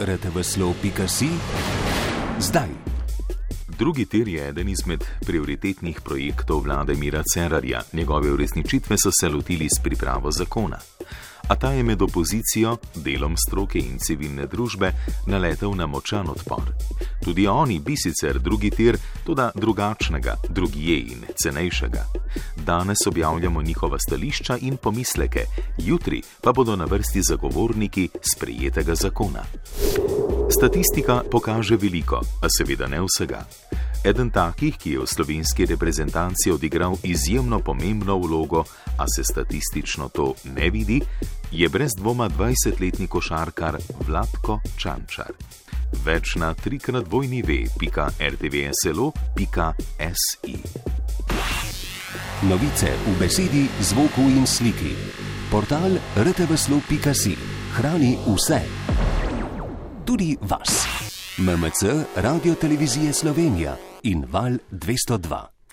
rtvslo.si zdaj. Drugi tir je eden izmed prioritetnih projektov vlade Mira Cerarja. Njegove uresničitve so se lotili s pripravo zakona a ta je med opozicijo, delom stroke in civilne družbe naletel na močan odpor. Tudi oni bi sicer drugi tir, tudi drugačnega, drugije in cenejšega. Danes objavljamo njihova stališča in pomisleke, jutri pa bodo na vrsti zagovorniki sprejetega zakona. Statistika pokaže veliko, a seveda ne vsega. Eden takih, ki je v slovenski reprezentanci odigral izjemno pomembno vlogo, a se statistično to ne vidi, je brez dvoma 20-letni košarkar Vladko Čančar. Več na trikrat vojni ve.rtvslo.si. Novice v besedi, zvoku in sliki. Portal rtvslo.si hrani vse. Tudi vas. MMC, Radio Televizije Slovenija in Val 202.